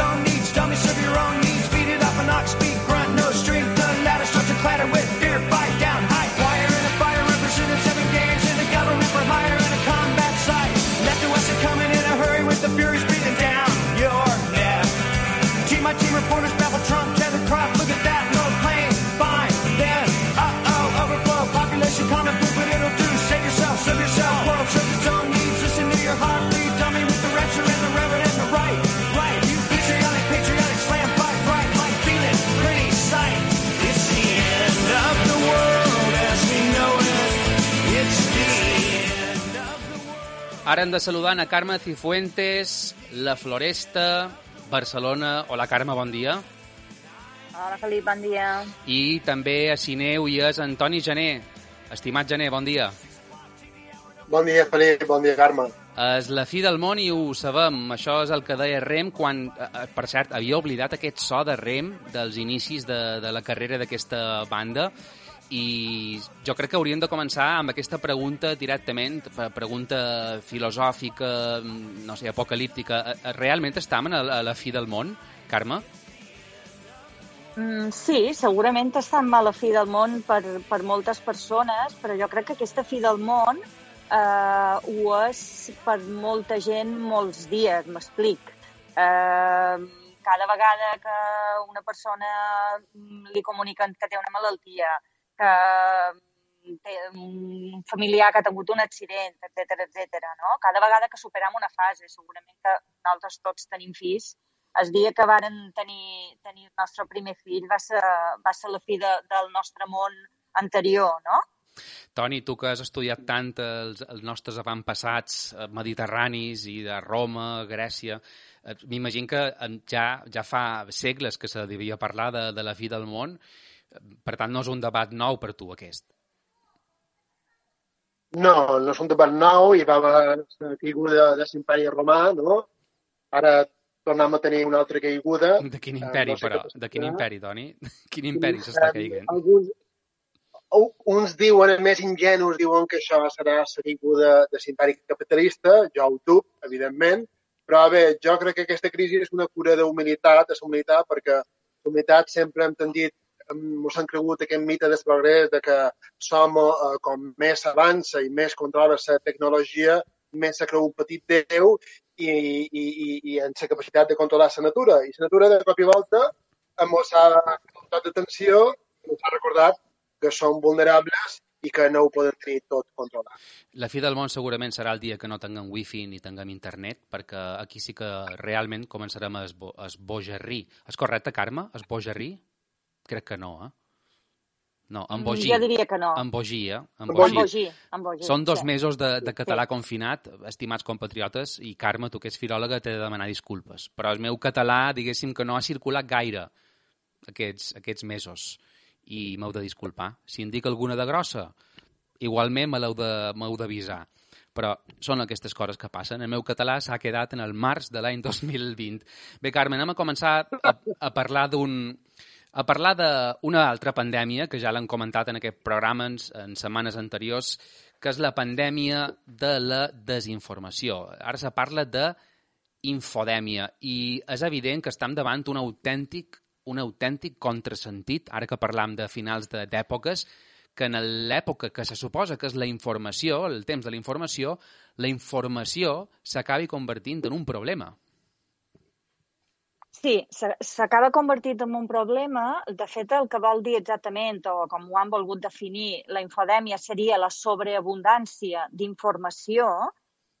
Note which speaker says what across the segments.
Speaker 1: on me.
Speaker 2: Ara hem de saludar a Carme Cifuentes, La Floresta, Barcelona. Hola, Carme, bon dia.
Speaker 3: Hola, Felip, bon dia.
Speaker 2: I també a Cineu i és Antoni Gené. Estimat Gené, bon dia.
Speaker 4: Bon dia, Felip. Bon dia, Carme.
Speaker 2: És la fi del món i ho sabem. Això és el que deia Rem quan, eh, eh, per cert, havia oblidat aquest so de Rem dels inicis de, de la carrera d'aquesta banda i jo crec que hauríem de començar amb aquesta pregunta directament, pre- pregunta filosòfica, no sé, apocalíptica. Eh, eh, Realment estem a la, fi del món, Carme?
Speaker 3: Mm, sí, segurament estem a la fi del món per, per moltes persones, però jo crec que aquesta fi del món eh, ho és per molta gent molts dies, m'explic. Eh, cada vegada que una persona li comuniquen que té una malaltia, que mm, té un familiar que ha tingut un accident, etc etc. no? Cada vegada que superam una fase, segurament que nosaltres tots tenim fills, el dia que varen tenir, tenir el nostre primer fill va ser, va ser la fi de, del nostre món anterior, no?
Speaker 2: Toni, tu que has estudiat tant els, els nostres avantpassats eh, mediterranis i de Roma, Grècia, eh, m'imagino que ja, ja fa segles que se devia parlar de, de la fi del món, per tant no és un debat nou per tu aquest.
Speaker 4: No, no és un debat nou, hi va haver la caiguda de l'imperi romà, no? Ara tornem a tenir una altra caiguda.
Speaker 2: De quin
Speaker 4: Eh,
Speaker 2: imperi,
Speaker 4: no sé
Speaker 2: però? De quin imperi, Toni? Quin imperi s'està caiguent?
Speaker 4: Alguns, u- uns diuen, més ingenus, diuen que això serà la caiguda de l'imperi capitalista, jo ho dub, evidentment, però bé, jo crec que aquesta crisi és una cura d'humilitat, de la humilitat, perquè la humilitat sempre hem tendit ens han cregut aquest mite del progrés de que som, eh, com més avança i més controla la tecnologia, més se creu un petit déu i, i, i, i en la capacitat de controlar la natura. I la natura, de cop i volta, amb la tot d'atenció, ens ha recordat que som vulnerables i que no ho poden tenir tot controlat.
Speaker 2: La fi del món segurament serà el dia que no tinguem wifi ni tinguem internet, perquè aquí sí que realment començarem a esbo esbojarrir. És correcte, Carme? Esbojarrir? Crec que no, eh? No, embogir.
Speaker 3: Jo diria que no.
Speaker 2: Embogir, eh?
Speaker 4: Embogir.
Speaker 3: Embogir. Embogir.
Speaker 2: Són dos
Speaker 3: sí.
Speaker 2: mesos de, de català
Speaker 3: Sí.
Speaker 2: confinat, estimats compatriotes, i Carme, tu que ets filòloga, t'he de demanar disculpes. Però el meu català, diguéssim que no ha circulat gaire aquests, aquests mesos, i m'heu de disculpar. Si en dic alguna de grossa, igualment me l'heu de- m'heu d'avisar. Però són aquestes coses que passen. El meu català s'ha quedat en el març de l'any 2020. Bé, Carme, anem a començar a, a parlar d'un a parlar d'una altra pandèmia, que ja l'han comentat en aquest programa en, en setmanes anteriors, que és la pandèmia de la desinformació. Ara se parla de infodèmia i és evident que estem davant un autèntic un autèntic contrasentit, ara que parlam de finals d'èpoques, que en l'època que se suposa que és la informació, el temps de la informació, la informació s'acabi convertint en un problema.
Speaker 3: Sí, s'acaba convertit en un problema. De fet, el que vol dir exactament, o com ho han volgut definir, la infodèmia seria la sobreabundància d'informació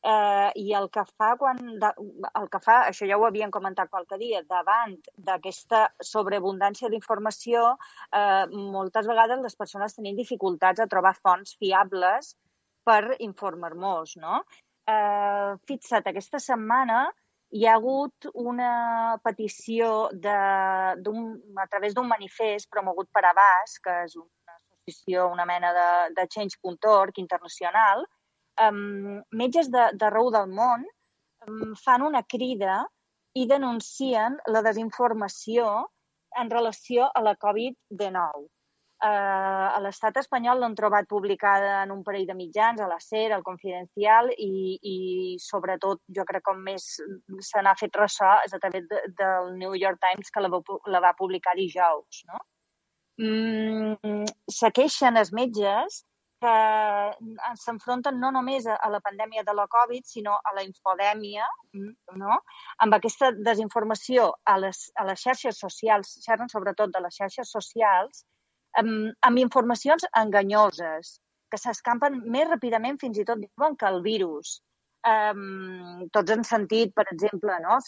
Speaker 3: eh, i el que fa quan el que fa, això ja ho havíem comentat qualque dia, davant d'aquesta sobreabundància d'informació, eh, moltes vegades les persones tenim dificultats a trobar fonts fiables per informar-nos, no? Eh, fixa't, aquesta setmana hi ha hagut una petició de, a través d'un manifest promogut per Abast, que és una associació, una mena de, de Change.org internacional, um, metges d'arreu de, del món um, fan una crida i denuncien la desinformació en relació a la Covid-19. Uh, a l'estat espanyol l'han trobat publicada en un parell de mitjans, a la SER, al Confidencial, i, i sobretot jo crec que més se n'ha fet ressò és a través de, del New York Times que la va, la va publicar dijous. No? Mm, se queixen els metges que s'enfronten no només a, la pandèmia de la Covid, sinó a la infodèmia, no? amb aquesta desinformació a les, a les xarxes socials, xerren sobretot de les xarxes socials, amb, amb informacions enganyoses, que s'escampen més ràpidament, fins i tot diuen que el virus. Um, tots hem sentit, per exemple, no?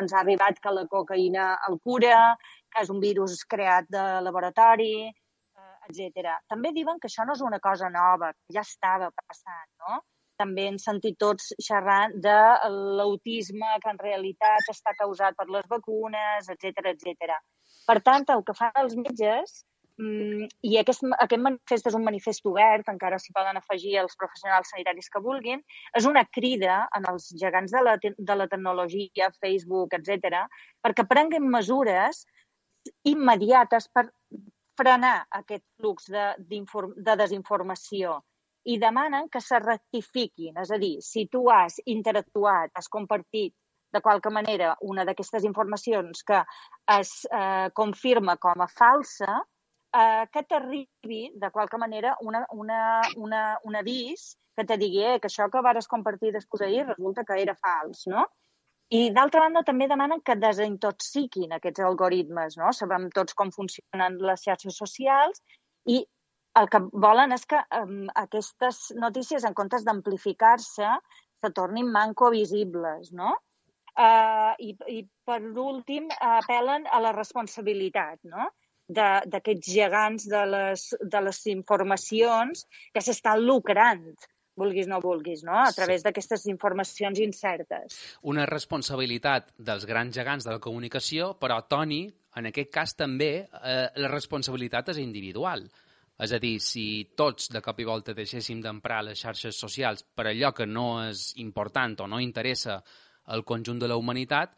Speaker 3: ens ha arribat que la cocaïna el cura, que és un virus creat de laboratori, etc. També diuen que això no és una cosa nova, que ja estava passant, no? També hem sentit tots xerrant de l'autisme que en realitat està causat per les vacunes, etc etc. Per tant, el que fan els metges, mm, i aquest, aquest manifest és un manifest obert, encara s'hi poden afegir els professionals sanitaris que vulguin, és una crida en els gegants de la, de la tecnologia, Facebook, etc, perquè prenguin mesures immediates per frenar aquest flux de, de desinformació i demanen que se rectifiquin. És a dir, si tu has interactuat, has compartit de qualque manera una d'aquestes informacions que es eh, confirma com a falsa, eh, que t'arribi de qualque manera una, una, una, un avís que te digui eh, que això que vares compartir després ahir resulta que era fals, no? I d'altra banda també demanen que desintoxiquin aquests algoritmes, no? Sabem tots com funcionen les xarxes socials i el que volen és que um, aquestes notícies, en comptes d'amplificar-se, se tornin manco visibles, no? Uh, i, I, per últim, apel·len a la responsabilitat, no? D'aquests gegants de les, de les informacions que s'estan lucrant vulguis no vulguis, no? a través sí. d'aquestes informacions incertes.
Speaker 2: Una responsabilitat dels grans gegants de la comunicació, però, Toni, en aquest cas també eh, la responsabilitat és individual. És a dir, si tots de cop i volta deixéssim d'emprar les xarxes socials per allò que no és important o no interessa al conjunt de la humanitat,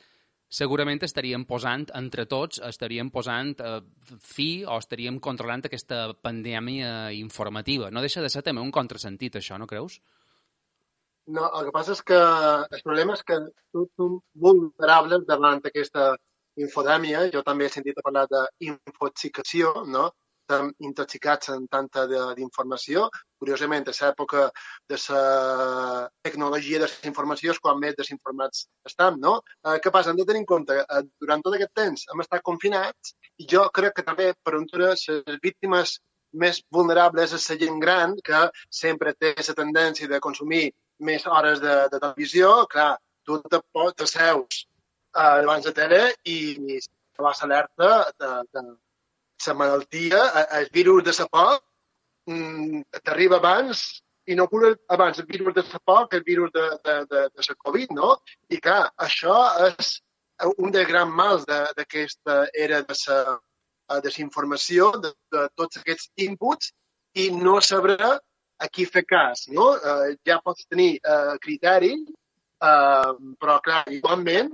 Speaker 2: segurament estaríem posant, entre tots, estaríem posant eh, fi o estaríem controlant aquesta pandèmia informativa. No deixa de ser també un contrasentit, això, no creus?
Speaker 4: No, el que passa és que el problema és que tots som vulnerables davant d'aquesta infodèmia. Jo també he sentit parlar d'infoxicació, no? Estem intoxicats en tanta d'informació. Curiosament, a l'època de la tecnologia de les informacions, quan més desinformats estem, no? Eh, què passa? Hem de tenir en compte, eh, durant tot aquest temps hem estat confinats i jo crec que també, per un les víctimes més vulnerables és la gent gran, que sempre té la tendència de consumir més hores de, de televisió. Clar, tu te, te seus eh, abans de tele i vas alerta de, de, la malaltia, el virus de la por, mm, t'arriba abans i no cura abans el virus de la por que el virus de, de, de, de la Covid, no? I clar, això és un dels grans mals d'aquesta era de la desinformació, de, de tots aquests inputs, i no saber a qui fer cas, no? Uh, ja pots tenir uh, criteri, uh, però, clar, igualment,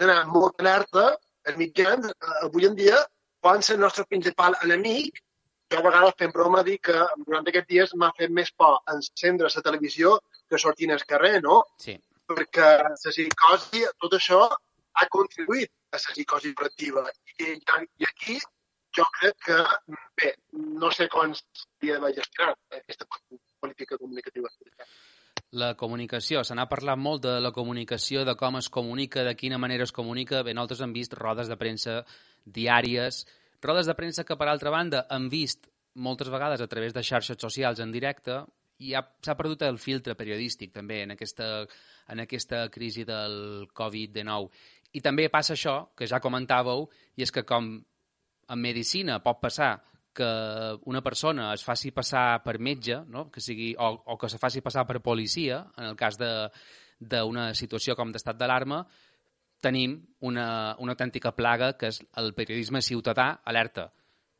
Speaker 4: d'anar molt alerta, els mitjans, uh, avui en dia, poden ser el nostre principal enemic. Jo a vegades fem broma dir que durant aquests dies m'ha fet més por encendre la televisió que sortir al carrer, no?
Speaker 2: Sí.
Speaker 4: Perquè la psicosi, tot això ha contribuït a la psicosi col·lectiva. I, I aquí jo crec que, bé, no sé com s'hauria de gestionar aquesta política comunicativa.
Speaker 2: La comunicació, se n'ha parlat molt de la comunicació, de com es comunica, de quina manera es comunica. Bé, nosaltres hem vist rodes de premsa diàries, rodes de premsa que, per altra banda, hem vist moltes vegades a través de xarxes socials en directe i ha- s'ha perdut el filtre periodístic també en aquesta, en aquesta crisi del Covid-19. I també passa això, que ja comentàveu, i és que com en medicina pot passar que una persona es faci passar per metge, no? que sigui, o, o que se faci passar per policia, en el cas d'una situació com d'estat d'alarma, tenim una, una autèntica plaga que és el periodisme ciutadà alerta.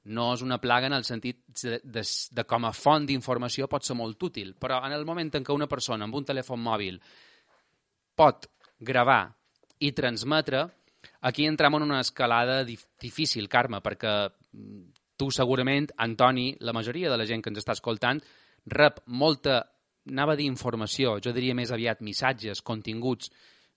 Speaker 2: No és una plaga en el sentit de, de, de com a font d'informació pot ser molt útil, però en el moment en què una persona amb un telèfon mòbil pot gravar i transmetre, aquí entrem en una escalada dif difícil, Carme, perquè mm, tu segurament, Antoni, la majoria de la gent que ens està escoltant, rep molta, anava a dir informació, jo diria més aviat missatges, continguts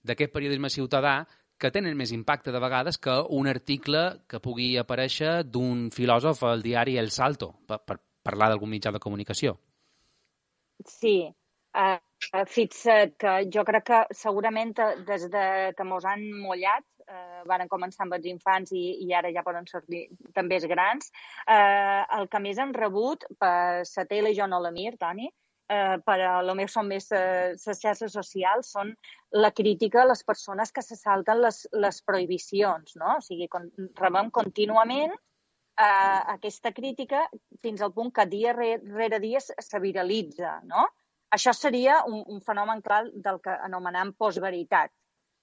Speaker 2: d'aquest periodisme ciutadà que tenen més impacte de vegades que un article que pugui aparèixer d'un filòsof al diari El Salto, per, per parlar d'algun mitjà de comunicació.
Speaker 3: Sí, uh, fixa't que jo crec que segurament eh, des de que mos han mullat, uh, varen començar amb els infants i, i ara ja poden sortir també els grans, uh, el que més han rebut per la tele jo no la mir, Toni, uh, per a lo meu són més uh, les xarxes socials, són la crítica a les persones que se salten les, les prohibicions, no? O sigui, con, rebem contínuament uh, aquesta crítica fins al punt que dia re- rere dia se viralitza, no? Això seria un, un fenomen clar del que anomenem postveritat.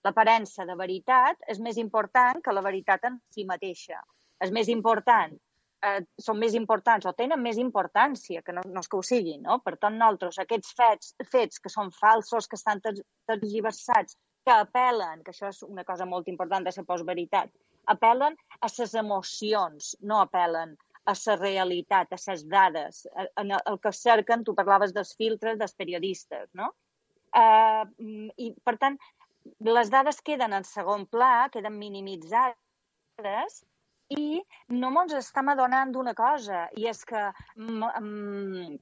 Speaker 3: L'aparença de veritat és més important que la veritat en si mateixa. És més important, eh, són més importants o tenen més importància, que no, no és que ho siguin, no? Per tant, nosaltres, aquests fets, fets que són falsos, que estan ter- tergiversats, que apel·len, que això és una cosa molt important de la postveritat, apel·len a les emocions, no apel·len a la realitat, a les dades, en el que cerquen, tu parlaves dels filtres dels periodistes, no? Uh, I, per tant, les dades queden en segon pla, queden minimitzades i no ens estem adonant d'una cosa, i és que mm, mm,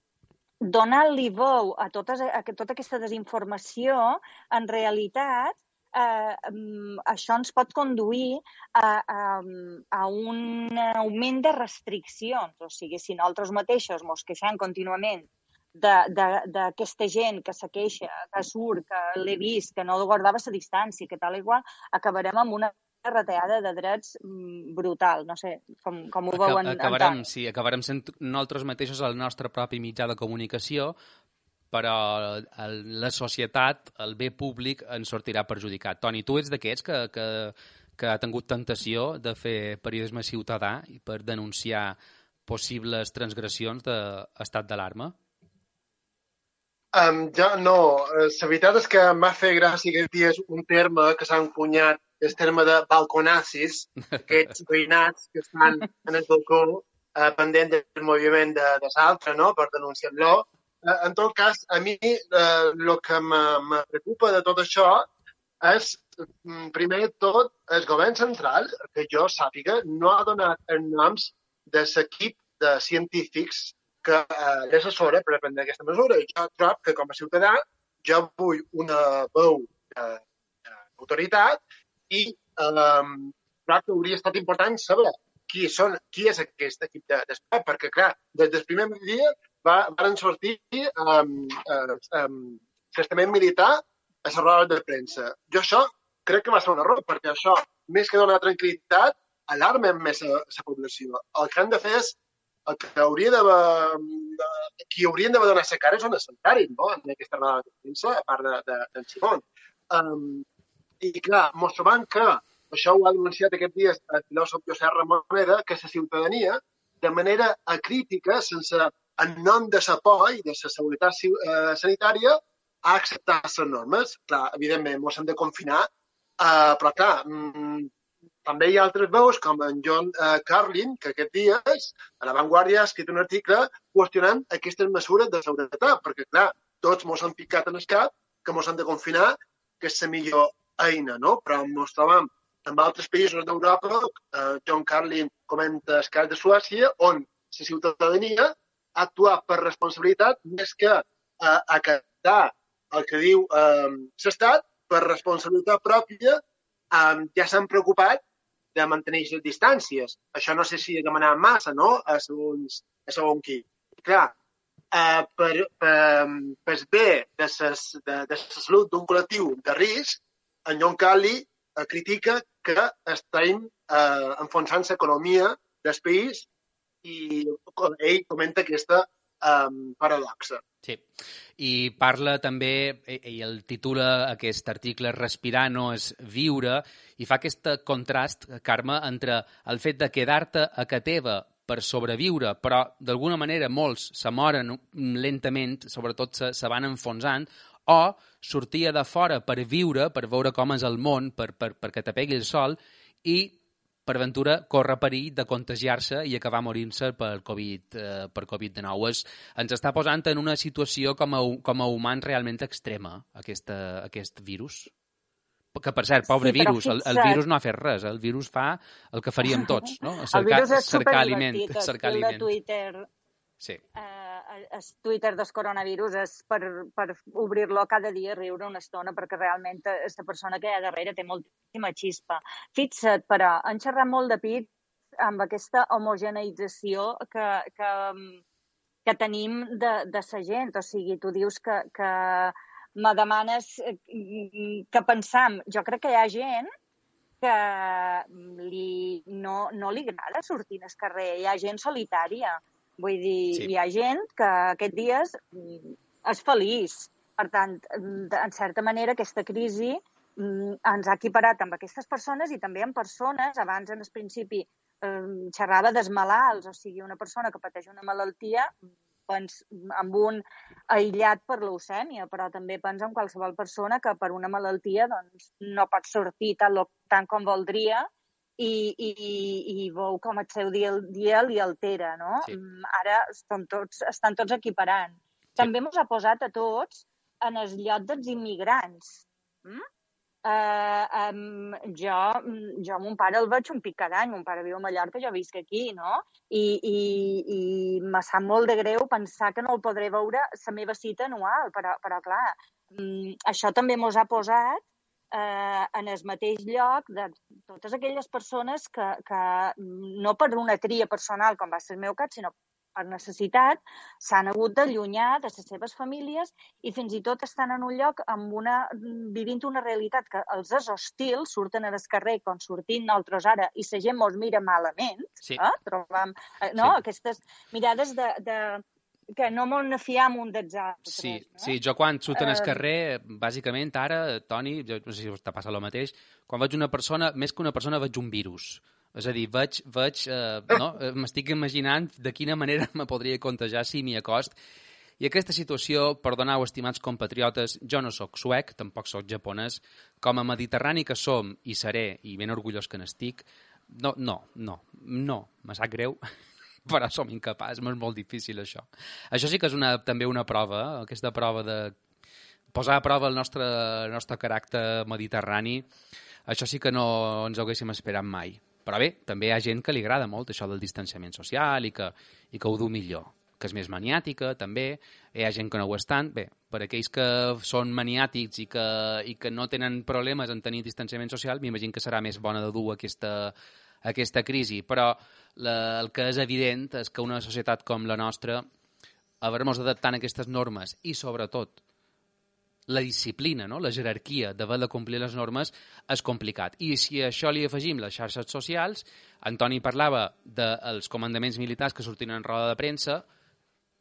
Speaker 3: donar-li veu a, totes, a tota aquesta desinformació, en realitat, eh, mm, això ens pot conduir a, a, a un augment de restriccions. O sigui, si nosaltres mateixos ens queixem contínuament d'aquesta gent que se queixa, que surt, que l'he vist, que no guardava la distància, que tal i qual, acabarem amb una retallada de drets mm, brutal. No sé com, com ho veuen.
Speaker 2: Aca- acabarem, sí, acabarem sent nosaltres mateixos el nostre propi mitjà de comunicació, però el, la societat, el bé públic, en sortirà perjudicat. Toni, tu ets d'aquests que, que, que ha tingut tentació de fer periodisme ciutadà i per denunciar possibles transgressions d'estat d'alarma?
Speaker 4: Um, ja no, Eh, la veritat és que m'ha fet gràcia aquest dia és un terme que s'ha encunyat, el terme de balconazis, aquests veïnats que estan en el balcó eh, pendent del moviment de, de l'altre, no?, per denunciar-lo. Eh, en tot cas, a mi eh, el que me, me preocupa de tot això és, mm, primer de tot, el govern central, que jo sàpiga, no ha donat els noms de l'equip de científics que eh, l'assessora per prendre aquesta mesura. I jo trobo que, com a ciutadà, jo vull una veu eh, d'autoritat i eh, crec que hauria estat important saber qui, són, qui és aquest equip de- d'esport, perquè, clar, des del primer dia va, van sortir um, uh, um, testament militar a les rodes de premsa. Jo això crec que va ser un error, perquè això, més que donar tranquil·litat, alarma més la població. El que han de fer és el que hauria d'haver... de- Qui haurien d'haver donat la cara són els sanitaris, no?, en aquesta roda de premsa, a part d'en de, de, Simón. Um, I, clar, mos trobam que, això ho ha denunciat aquest dia el filòsof Josep Ramoneda, que la ciutadania, de manera acrítica, sense en nom de la por i de la seguretat eh, sanitària, ha acceptat les normes. Clar, evidentment, mos hem de confinar, eh, però, clar, mm, també hi ha altres veus, com en John eh, Carlin, que aquest dia a La Vanguardia ha escrit un article qüestionant aquestes mesures de seguretat, perquè, clar, tots mos han picat en el cap que mos han de confinar, que és la millor eina, no? Però mos trobam en altres països d'Europa, eh, John Carlin comenta el cas de Suècia, on la ciutadania ha actuat per responsabilitat més que eh, acatar el que diu eh, l'Estat per responsabilitat pròpia eh, ja s'han preocupat de mantenir les distàncies. Això no sé si he demanat massa, no?, a segons, a segons qui. Clar, eh, per, per, per bé de, ses, de, de la salut d'un col·lectiu de risc, en John Cali eh, critica que estem eh, enfonsant l'economia del país i ell comenta aquesta um, paradoxa.
Speaker 2: Sí, i parla també, i el titula aquest article Respirar no és viure, i fa aquest contrast, Carme, entre el fet de quedar-te a ca teva per sobreviure, però d'alguna manera molts se moren lentament, sobretot se, se van enfonsant, o sortia de fora per viure, per veure com és el món, per, per, perquè t'apegui el sol, i per ventura corre perill de contagiar-se i acabar morint-se per Covid, eh, per Covid-19. Es, ens està posant en una situació com a, com a humans realment extrema, aquesta, aquest virus. Que, per cert, pobre sí, virus, el, el virus no ha fet res, el virus fa el que faríem tots, no?
Speaker 3: Cercar, el virus és cercar aliment, cercar aliment. Twitter
Speaker 2: Sí.
Speaker 3: Eh, el Twitter del coronavirus és per, per obrir-lo cada dia, riure una estona, perquè realment aquesta persona que hi ha darrere té moltíssima xispa. Fixa't, però, han xerrat molt de pit amb aquesta homogeneïtzació que, que, que tenim de, de sa gent. O sigui, tu dius que, que me demanes eh, que pensam. Jo crec que hi ha gent que li, no, no li agrada sortir al carrer. Hi ha gent solitària Vull dir, sí. hi ha gent que aquests dies mm, és feliç. Per tant, en certa manera, aquesta crisi mm, ens ha equiparat amb aquestes persones i també amb persones, abans en el principi eh, xerrava dels malalts, o sigui, una persona que pateix una malaltia pens amb un aïllat per leucèmia, però també pensa en qualsevol persona que per una malaltia doncs, no pot sortir tant, tant com voldria i, i, i veu com el seu dia, dia li altera, no? Sí. Mm, ara estan tots, estan tots equiparant. Sí. També ens ha posat a tots en el lloc dels immigrants. Mm? Uh, um, jo, jo mon pare el veig un pic cada any, mon pare viu a Mallorca, jo visc aquí, no? I, i, i me sap molt de greu pensar que no el podré veure la meva cita anual, però, però clar, um, això també mos ha posat eh, en el mateix lloc de totes aquelles persones que, que no per una tria personal, com va ser el meu cas, sinó per necessitat, s'han hagut d'allunyar de les seves famílies i fins i tot estan en un lloc amb una, vivint una realitat que els és hostil, surten al carrer com sortint nosaltres ara i la gent mos mira malament,
Speaker 2: sí.
Speaker 3: eh? trobam eh, no?
Speaker 2: Sí.
Speaker 3: aquestes mirades de, de, que no molt ne fiam un dels altres.
Speaker 2: Sí,
Speaker 3: no?
Speaker 2: sí, jo quan surten al carrer, bàsicament ara, Toni, jo no sé si t'ha passat el mateix, quan veig una persona, més que una persona, veig un virus. És a dir, veig, veig eh, no? Eh, m'estic imaginant de quina manera me podria contagiar si m'hi acost. I aquesta situació, perdoneu, estimats compatriotes, jo no sóc suec, tampoc sóc japonès, com a mediterrani que som, i seré, i ben orgullós que n'estic, no, no, no, no, me sap greu, però som incapaços, és molt difícil això. Això sí que és una, també una prova, aquesta prova de posar a prova el nostre, el nostre caràcter mediterrani, això sí que no ens ho haguéssim esperat mai. Però bé, també hi ha gent que li agrada molt això del distanciament social i que, i que ho du millor que és més maniàtica, també. Hi ha gent que no ho és tant. Bé, per aquells que són maniàtics i que, i que no tenen problemes en tenir distanciament social, m'imagino que serà més bona de dur aquesta, aquesta crisi. Però la, el que és evident és que una societat com la nostra haurem d'adaptar aquestes normes i, sobretot, la disciplina, no? la jerarquia d'haver de complir les normes és complicat. I si a això li afegim les xarxes socials, Antoni parlava dels comandaments militars que sortien en roda de premsa,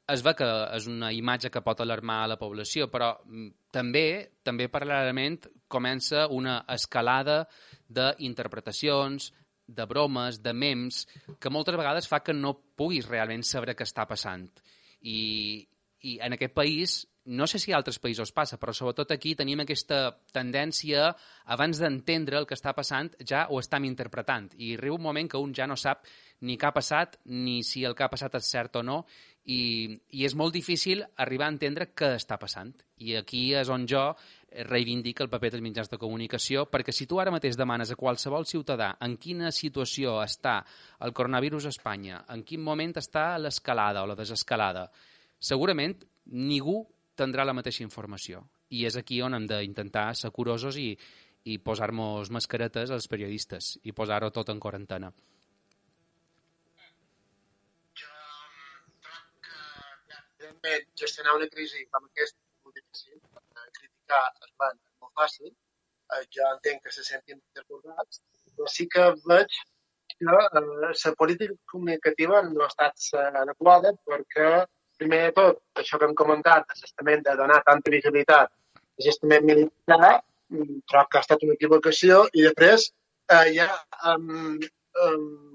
Speaker 2: es ve que és una imatge que pot alarmar a la població, però mm, també, també paral·lelament, comença una escalada d'interpretacions, de bromes, de memes, que moltes vegades fa que no puguis realment saber què està passant. I, i en aquest país, no sé si a altres països passa, però sobretot aquí tenim aquesta tendència, abans d'entendre el que està passant, ja ho estem interpretant. I arriba un moment que un ja no sap ni què ha passat, ni si el que ha passat és cert o no, i, i és molt difícil arribar a entendre què està passant. I aquí és on jo reivindica el paper dels mitjans de comunicació, perquè si tu ara mateix demanes a qualsevol ciutadà en quina situació està el coronavirus a Espanya, en quin moment està l'escalada o la desescalada, segurament ningú tindrà la mateixa informació. I és aquí on hem d'intentar ser curosos i, i posar-nos mascaretes als periodistes i posar-ho tot en quarantena.
Speaker 4: Evidentment, gestionar una crisi com aquesta és molt difícil, eh, criticar es van molt fàcil, eh, jo entenc que se sentin desbordats, però sí que veig que eh, la política comunicativa no ha estat eh, adequada perquè, primer de tot, això que hem comentat, l'estament de donar tanta visibilitat al gestament militar, mm, trobo que ha estat una equivocació, i després eh, hi ha um,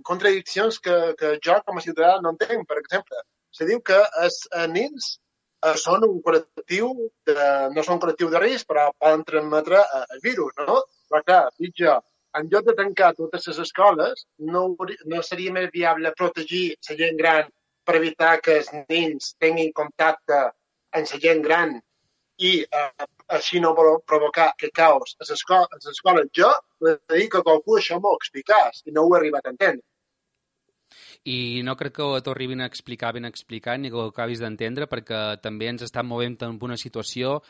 Speaker 4: contradiccions que, que jo com a ciutadà no entenc. Per exemple, se diu que els nins eh, són un col·lectiu, de, no són un col·lectiu de risc, però poden transmetre eh, el virus, no? Però clar, jo, en lloc de tancar totes les escoles, no, no seria més viable protegir la gent gran per evitar que els nens tinguin contacte amb la gent gran i eh, així no provocar que caos a les escoles. Jo de dir que qualcú això m'ho explicàs i no ho he arribat a entendre
Speaker 2: i no crec que t'ho arribin a explicar ben explicat ni que ho acabis d'entendre perquè també ens estem movent en una situació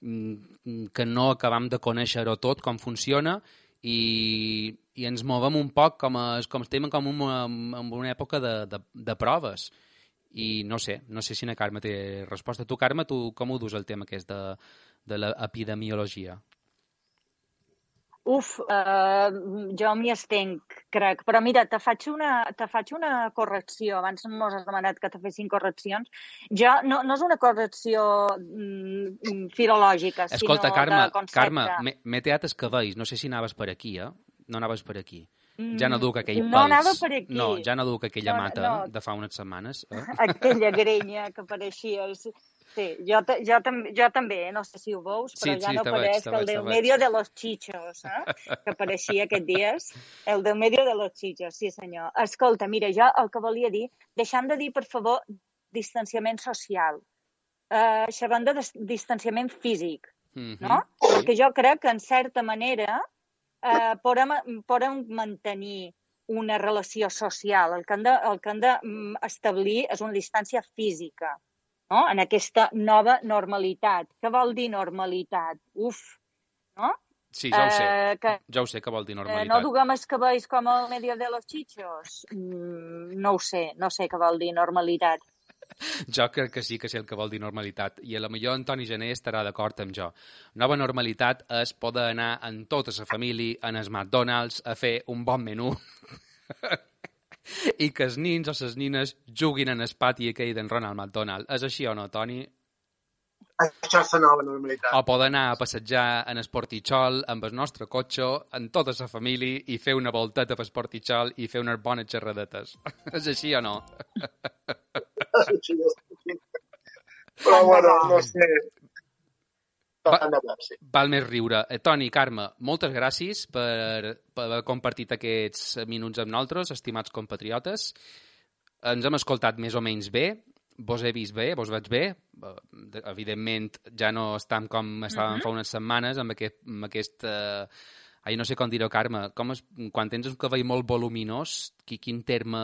Speaker 2: mm, que no acabam de conèixer-ho tot, com funciona, i, i ens movem un poc com, a, com estem com una, en una època de, de, de proves. I no sé, no sé si na Carme té resposta. Tu, Carme, tu com ho dus el tema aquest de, de l'epidemiologia?
Speaker 3: Uf, uh, jo m'hi estenc, crec. Però mira, te faig una, te faig una correcció. Abans mos has demanat que te fessin correccions. Jo, no, no és una correcció mm, filològica,
Speaker 2: Escolta,
Speaker 3: sinó
Speaker 2: Carme,
Speaker 3: de concepte.
Speaker 2: Carme, m'he teat els cabells. No sé si anaves per aquí, eh? No anaves per aquí. Ja no duc aquell
Speaker 3: no
Speaker 2: pels.
Speaker 3: anava per aquí.
Speaker 2: No, ja no duc aquella
Speaker 3: No,
Speaker 2: mata
Speaker 3: no.
Speaker 2: de fa unes setmanes. Eh?
Speaker 3: Aquella grenya que pareixia... Sí, jo, jo, tam jo també, no sé si ho veus, però
Speaker 2: Sí,
Speaker 3: ja
Speaker 2: sí,
Speaker 3: no
Speaker 2: veig,
Speaker 3: pareix que el del medio de los chichos, eh? que apareixia aquests dies. El del medio de los chichos, sí senyor. Escolta, mira, jo el que volia dir, deixant de dir, per favor, distanciament social, eh, xerrant de dis- distanciament físic,
Speaker 2: Mhm.
Speaker 3: no? Perquè jo crec que, en certa manera, eh, podem, podem mantenir una relació social. El que hem de, el que hem de mm, establir és una distància física, no? en aquesta nova normalitat. Què vol dir normalitat? Uf, no?
Speaker 2: Sí, ja ho sé.
Speaker 3: Eh, que,
Speaker 2: Ja ho sé que vol dir
Speaker 3: eh,
Speaker 2: normalitat.
Speaker 3: no duguem els cabells com el medio de los chichos? Mm, no ho sé, no sé què vol dir normalitat.
Speaker 2: Jo crec que sí que sé el que vol dir normalitat i a la millor Antoni Gené estarà d'acord amb jo. Nova normalitat és poder anar en tota la família en el McDonald's a fer un bon menú i que els nins o les nines juguin en el pati aquell d'en Ronald McDonald. És així o no, Toni?
Speaker 4: Això és la nova normalitat.
Speaker 2: O poder anar a passejar en el portitxol amb el nostre cotxe, en tota la família, i fer una volteta pel portitxol i fer unes bones xerradetes. És així o no?
Speaker 4: Però bueno, no sé.
Speaker 2: Va-
Speaker 4: Tant de bo, sí.
Speaker 2: Val més riure. Eh, Toni, Carme, moltes gràcies per, per haver compartit aquests minuts amb nosaltres, estimats compatriotes. Ens hem escoltat més o menys bé, vos he vist bé, vos veig bé. Eh, de- Evidentment, ja no estem com estàvem fa unes setmanes amb aquest... Amb aquest eh, ai, no sé com dir-ho, Carme. Com es, quan tens un cabell molt voluminós, qui, quin terme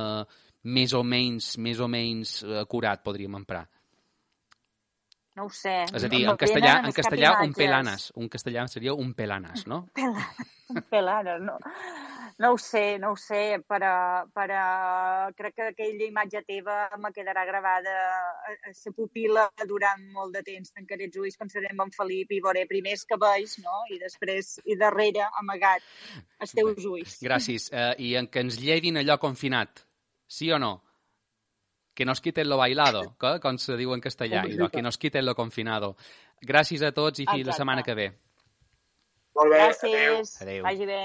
Speaker 2: més o menys, més o menys eh, acurat podríem emprar?
Speaker 3: No ho sé.
Speaker 2: És a dir, en castellà, en castellà un pelanas. Un castellà seria un pelanas, no?
Speaker 3: Pelanes, no. No ho sé, no ho sé, però, però crec que aquella imatge teva me quedarà gravada a, a la pupil·la durant molt de temps. Tancaré els ulls, pensaré en en Felip i veuré primer els cabells, no? I després, i darrere, amagat, els teus ulls.
Speaker 2: Gràcies. Eh, I en que ens llevin allò confinat. Sí o no? Que nos quiten lo bailado, que, com se diu en castellà. Idò,
Speaker 4: sí,
Speaker 2: que nos quiten lo confinado. Gràcies a tots i fins la setmana que ve.
Speaker 4: Molt bé,
Speaker 3: Gràcies.
Speaker 2: Adéu.
Speaker 3: Vagi bé.